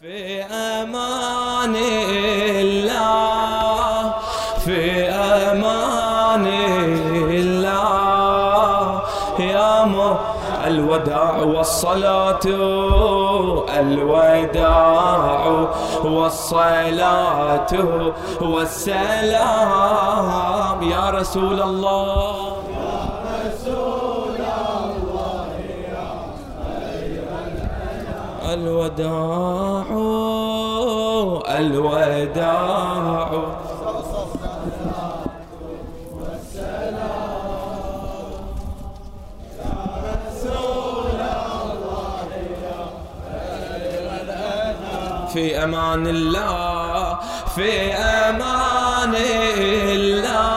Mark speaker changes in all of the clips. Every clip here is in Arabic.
Speaker 1: في أمان الله في أمان الله. يا مو الوداع والصلاة الوداع والصلاة والسلام. يا رسول الله. الوداع الوداع. في أمان الله في أمان الله.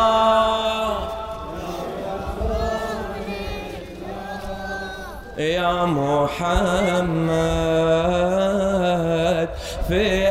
Speaker 1: يا محمد في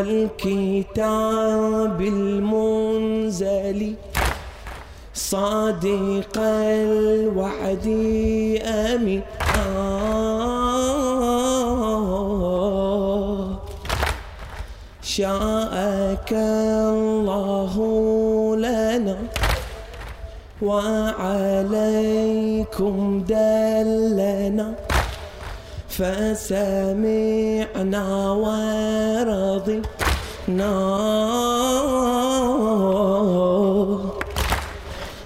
Speaker 1: والكتاب المنزل صادق الوعد أمين. شاءك الله لنا وعليكم دلنا. فسمعنا ورضينا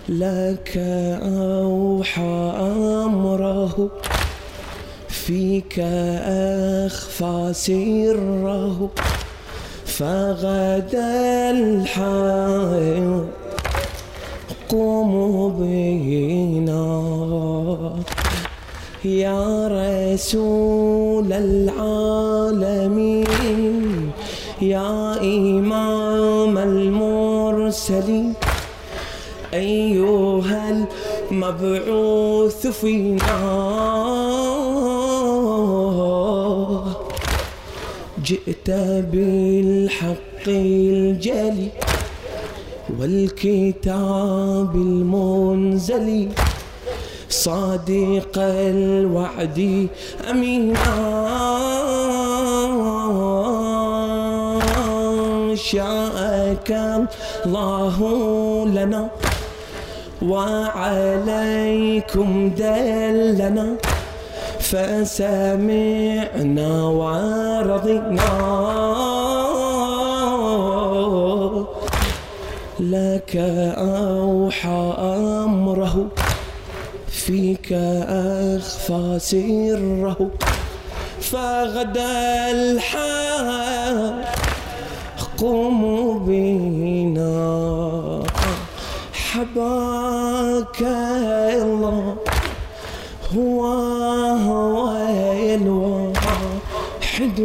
Speaker 1: لك أوحى أمره فيك أخفى سره فغدا الحي قوموا بنا يا رسول العالمين يا إمام المرسلين أيها المبعوث فينا. جئت بالحق الجلي والكتاب المنزل صادق الوعد أمينا. شاءك الله لنا وعليكم دلنا. فسمعنا ورضينا. لك أوحى أمره. فيك أخفى سره فغدا الحق قوموا بنا. حباك الله هو هو الواحد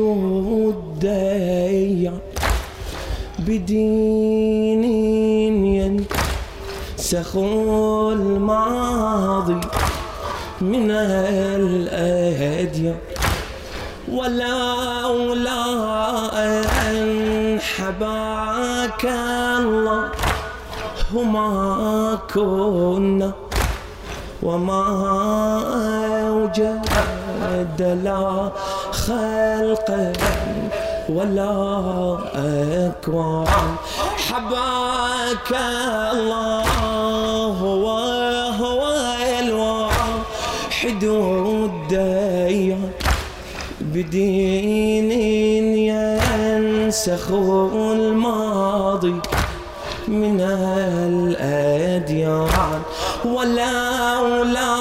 Speaker 1: الديان بدين ينسخ الماضي من الأديان ولولا أن حباك الله ما كنا وما أوجد لا خلق ولا أكوان. حباك الله الديان بدين ينسخ الماضي من الأديان ولولا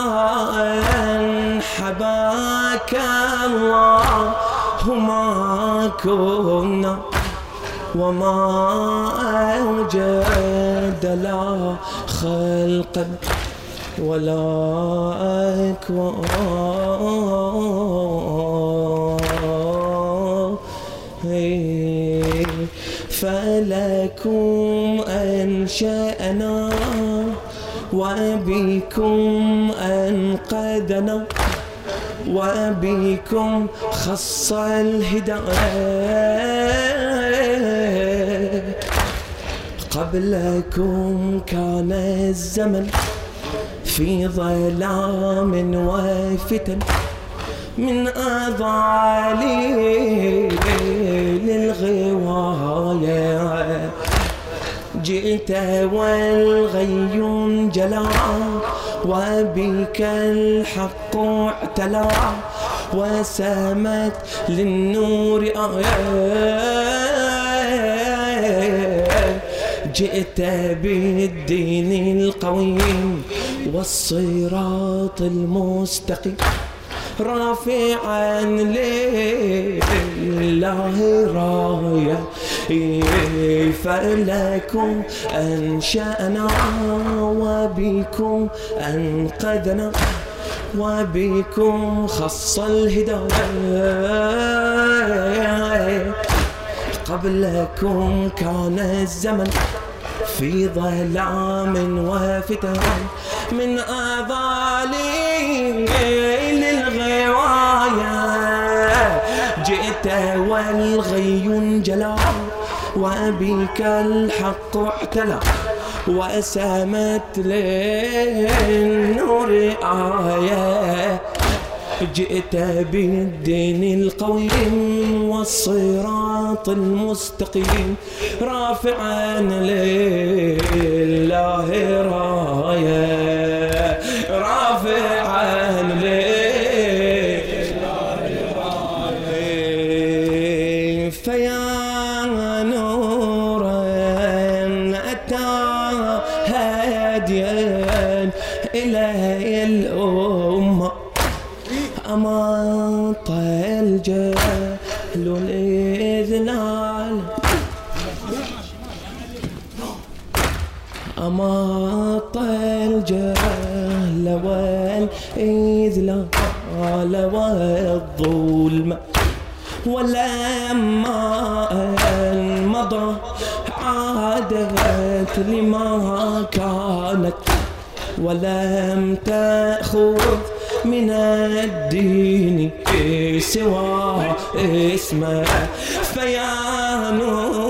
Speaker 1: أن حباك الله ما كنا وما أوجد لا خلقا ولا أكوان فلكم أنشأنا وبكم أنقذنا وبكم خص الهداية. قبلكم كان الزمن في ظلام وفتن من أضالي للغواية. جئت والغي جلا وبك الحق اعتلى وسامت للنور آيات جئت بالدين القويم والصراط المستقيم. رافعا لله راية فلكم أنشأنا وبكم أنقذنا وبكم خص الهداية. قبلكم كان الزمن. في ظلام وفتن من أضالي للغواية جئت والغي انجلى وبك الحق اعتلى وسامت للنور آية. جئت بالدين القويم والصراط المستقيم. رافعا لله راية. رافعا لله راية. فيا نورا إلى الأمة. أماط الجهل أماط الجهل والإذلال والظلم ولما أن مضى عادت لما كانت ولم تأخذ من الدين سوى اسمه فيا نورا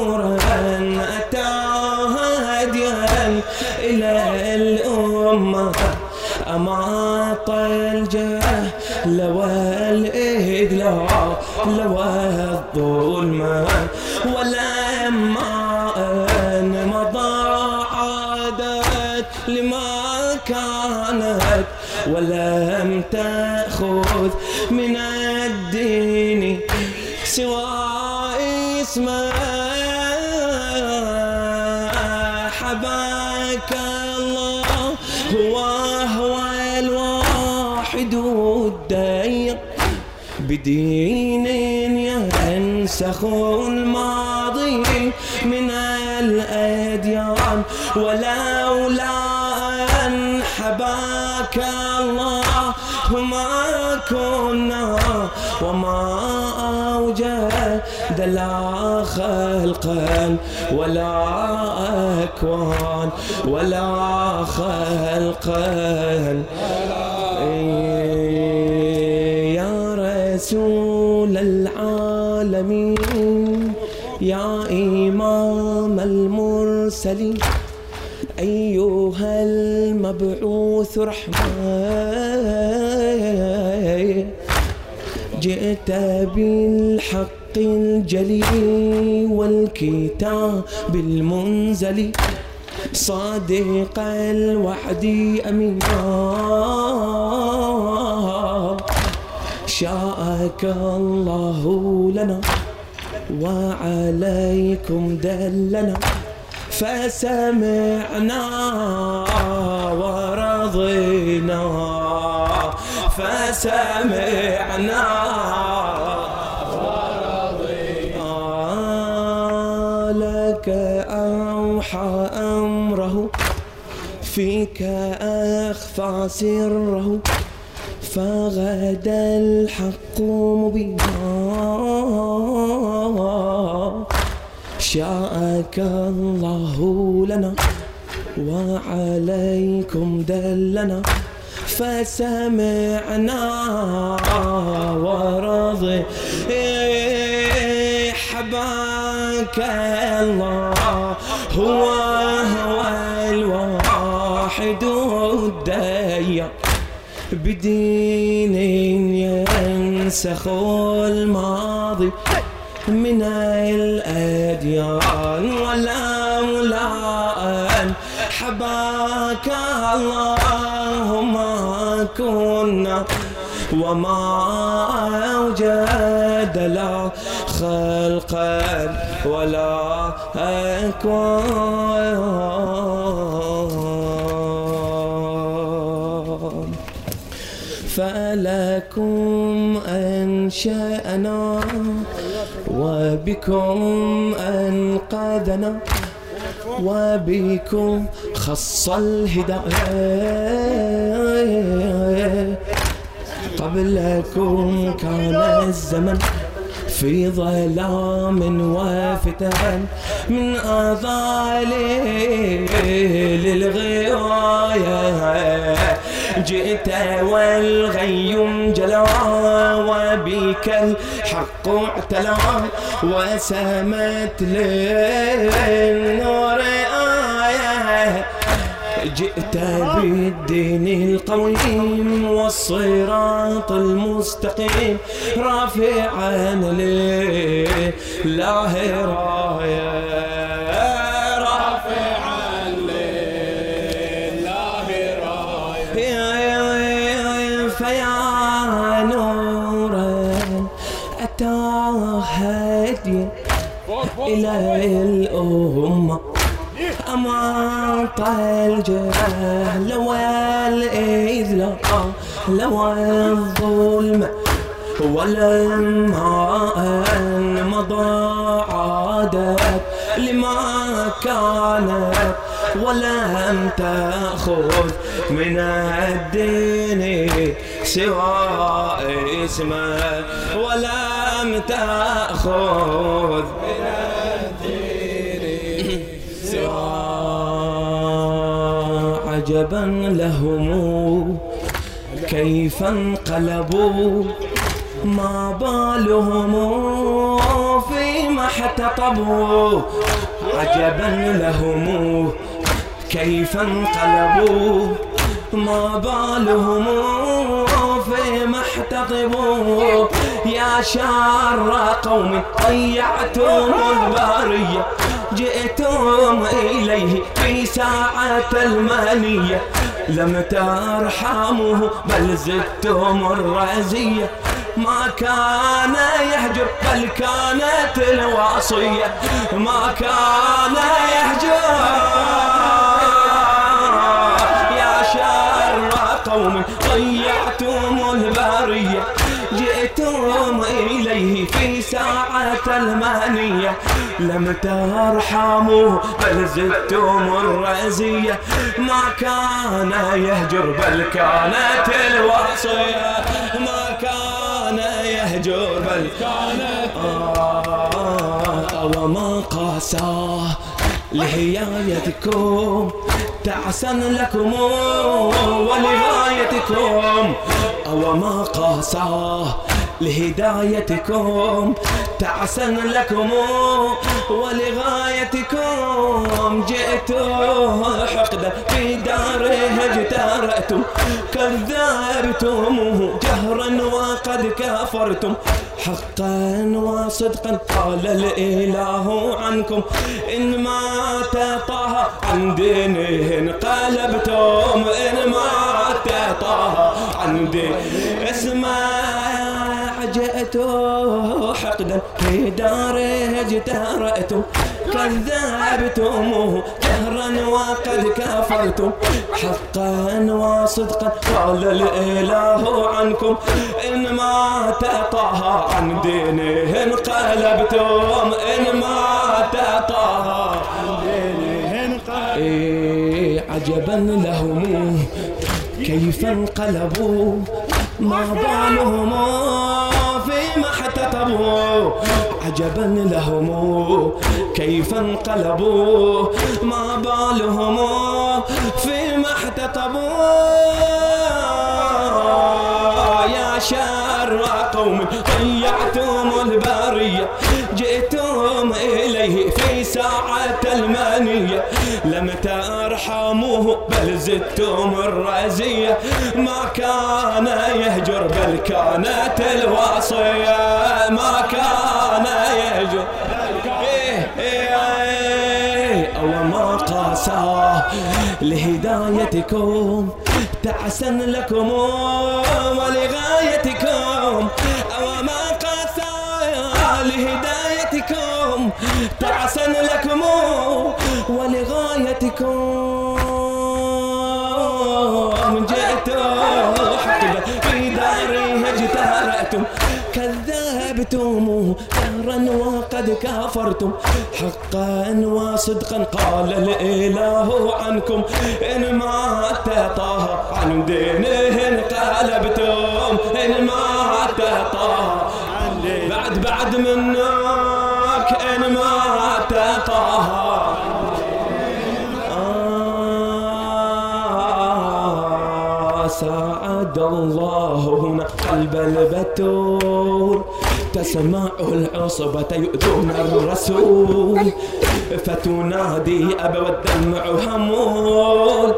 Speaker 1: حباك الله هو هو الواحد الدين بدين ينسخ الماضي من الأديان. ولولا أوجد لا خلقا ولا أكوان ولا خلقا. يا رسول العالمين يا إمام المرسلين أيها المبعوث رحمة جئت بالحق الجلي والكتاب المنزل صادق الوعد أمينا. شاءك الله لنا وعليكم دلنا. فسمعنا ورضينا. فسمعنا فيك أخفى سره فغدا الحق مبينا. شاءك الله لنا وعليكم دلنا فسمعنا ورضي. حباك الله هو بدين ينسخ الماضي من الأديان ولا ملاء حباك الله ما كنا وما أوجد لا خلقا ولا أكوان. فلكم أنشأنا وبكم أنقذنا وبكم خص الهداية. قبلكم كان الزمن في ظلام وفتن من أضالي للغواية جئت جلا وبك الحق اعتلى وسمت للنور آية. جئت بالدين القويم والصراط المستقيم رافعا لله راية. هاديا إلى الأمة. أماط الجهل والإذلال والظلم ولما أن مضى عادت لما كانت ولم تأخذ من الدين سوى اسمه ولم تأخذ. من الدين سوى عجبا لهم كيف انقلبوا. ما بالهم فيما احتطبوا. عجبا لهم كيف انقلبوا. ما بالهم فيما احتطبوا. يا شر قوم ضيعتم البرية جئتم إليه في ساعة المانية لم ترحموه بل زدتم الرزية. ما كان يهجر بل كانت الوصية ما كان يهجر. يا شر قوم ضيعتم البرية. جئتم إليه في ساعة المانية. لم ترحموه بل زدتم الرزية. ما كان يهجر بل كانت الوصية. ما كان يهجر بل كانت آه وما قاساه لهيايتكم تعسا لكم ولغايتكم. أو ما قاساه لهدايتكم تعسا لكم ولغايتكم. جئت حقدا في داره اجترأتم كذبتموه جهرا وقد كفرتم. حقا وصدقا قال الإله عنكم إن ما تطه عن دينه انقلبتم إن ما تطه عن دينه جئتوا حقدا في داره اجترأتم كذبتموه جهرا وقد كفرتم. حقا وصدقا قال الإله عنكم. إن ما تطه عن دينه انقلبتم. إن ما تطه عن دينه إيه عجبا لهم. كيف انقلبوا؟ ما بالهم. عجبا لهم كيف انقلبوا؟ ما بالهم فيما احتطبوا؟ يا شر قوم ضيعتم البرية جئتم إليه في ساعة المنية. لم ترحموه بل زدتم الرزية. ما كان يهجر بل كانت الوصية. ما كان قاسى لهدايتكم تعسا لكم ولغايتكم. أو ما قاسى لهدايتكم تعسا لكم ولغايتكم. حقبا في داري اجتهرأتم كذبتم دهرا وقد كافرتم حقا وصدقا قال الإله عنكم إن ما طه عن دينه انقلبتم. إن ما طه بعد بعد منك إن ما طه. ساعد الله هنا قلب البتول. تسمع العصبة يؤذون الرسول. فتنادي أبا والدمع همول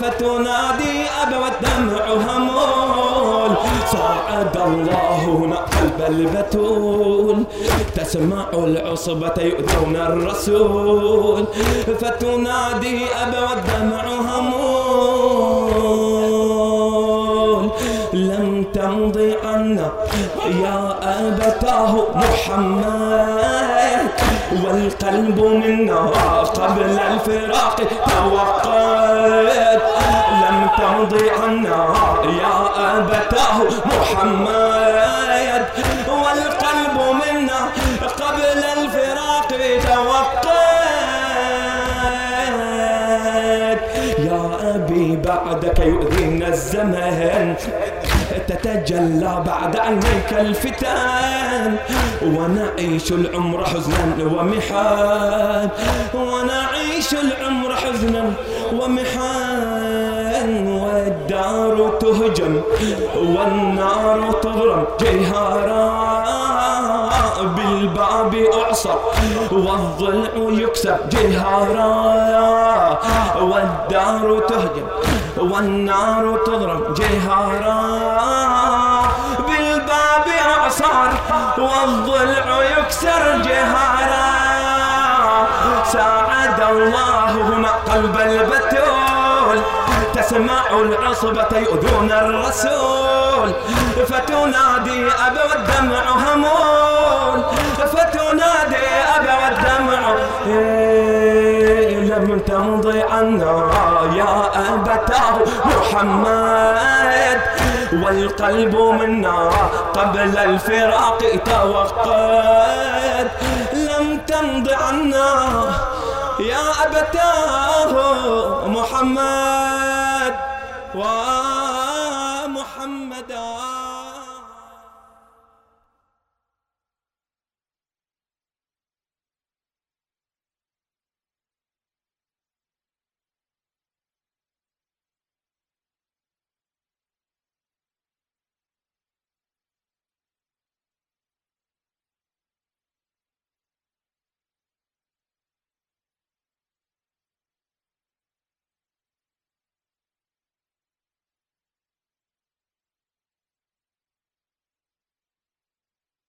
Speaker 1: فتنادي أبا والدمع همول ساعد الله هنا قلب البتول تسمع العصبة يؤذون الرسول. فتنادي أبا والدمع همول لم تمضي عنا يا أبتاه محمد والقلب منا قبل الفراق توقد. لم تمضي عنا يا أبتاه محمد. بعدك يؤذينا الزمن تتجلى بعد عينيك الفتن ونعيش العمر حزنا ومحان. ونعيش العمر حزنا ومحان. والدار تهجم والنار تضرم جيهارا بالباب أعصر والضلع يكسر جهارا والدار تهجم والنار تضرب جهارا بالباب أعصر والضلع يكسر جهارا ساعد الله هنا قلب البتول تسمع العصبة يؤذون الرسول فتنادي أبا والدمع همول فتنادي أبا والدمع إيه لم تمضي عنا يا أبتاه محمد. والقلب منا قبل الفراق توقد. لم تمض عنا يا أبتاه محمد.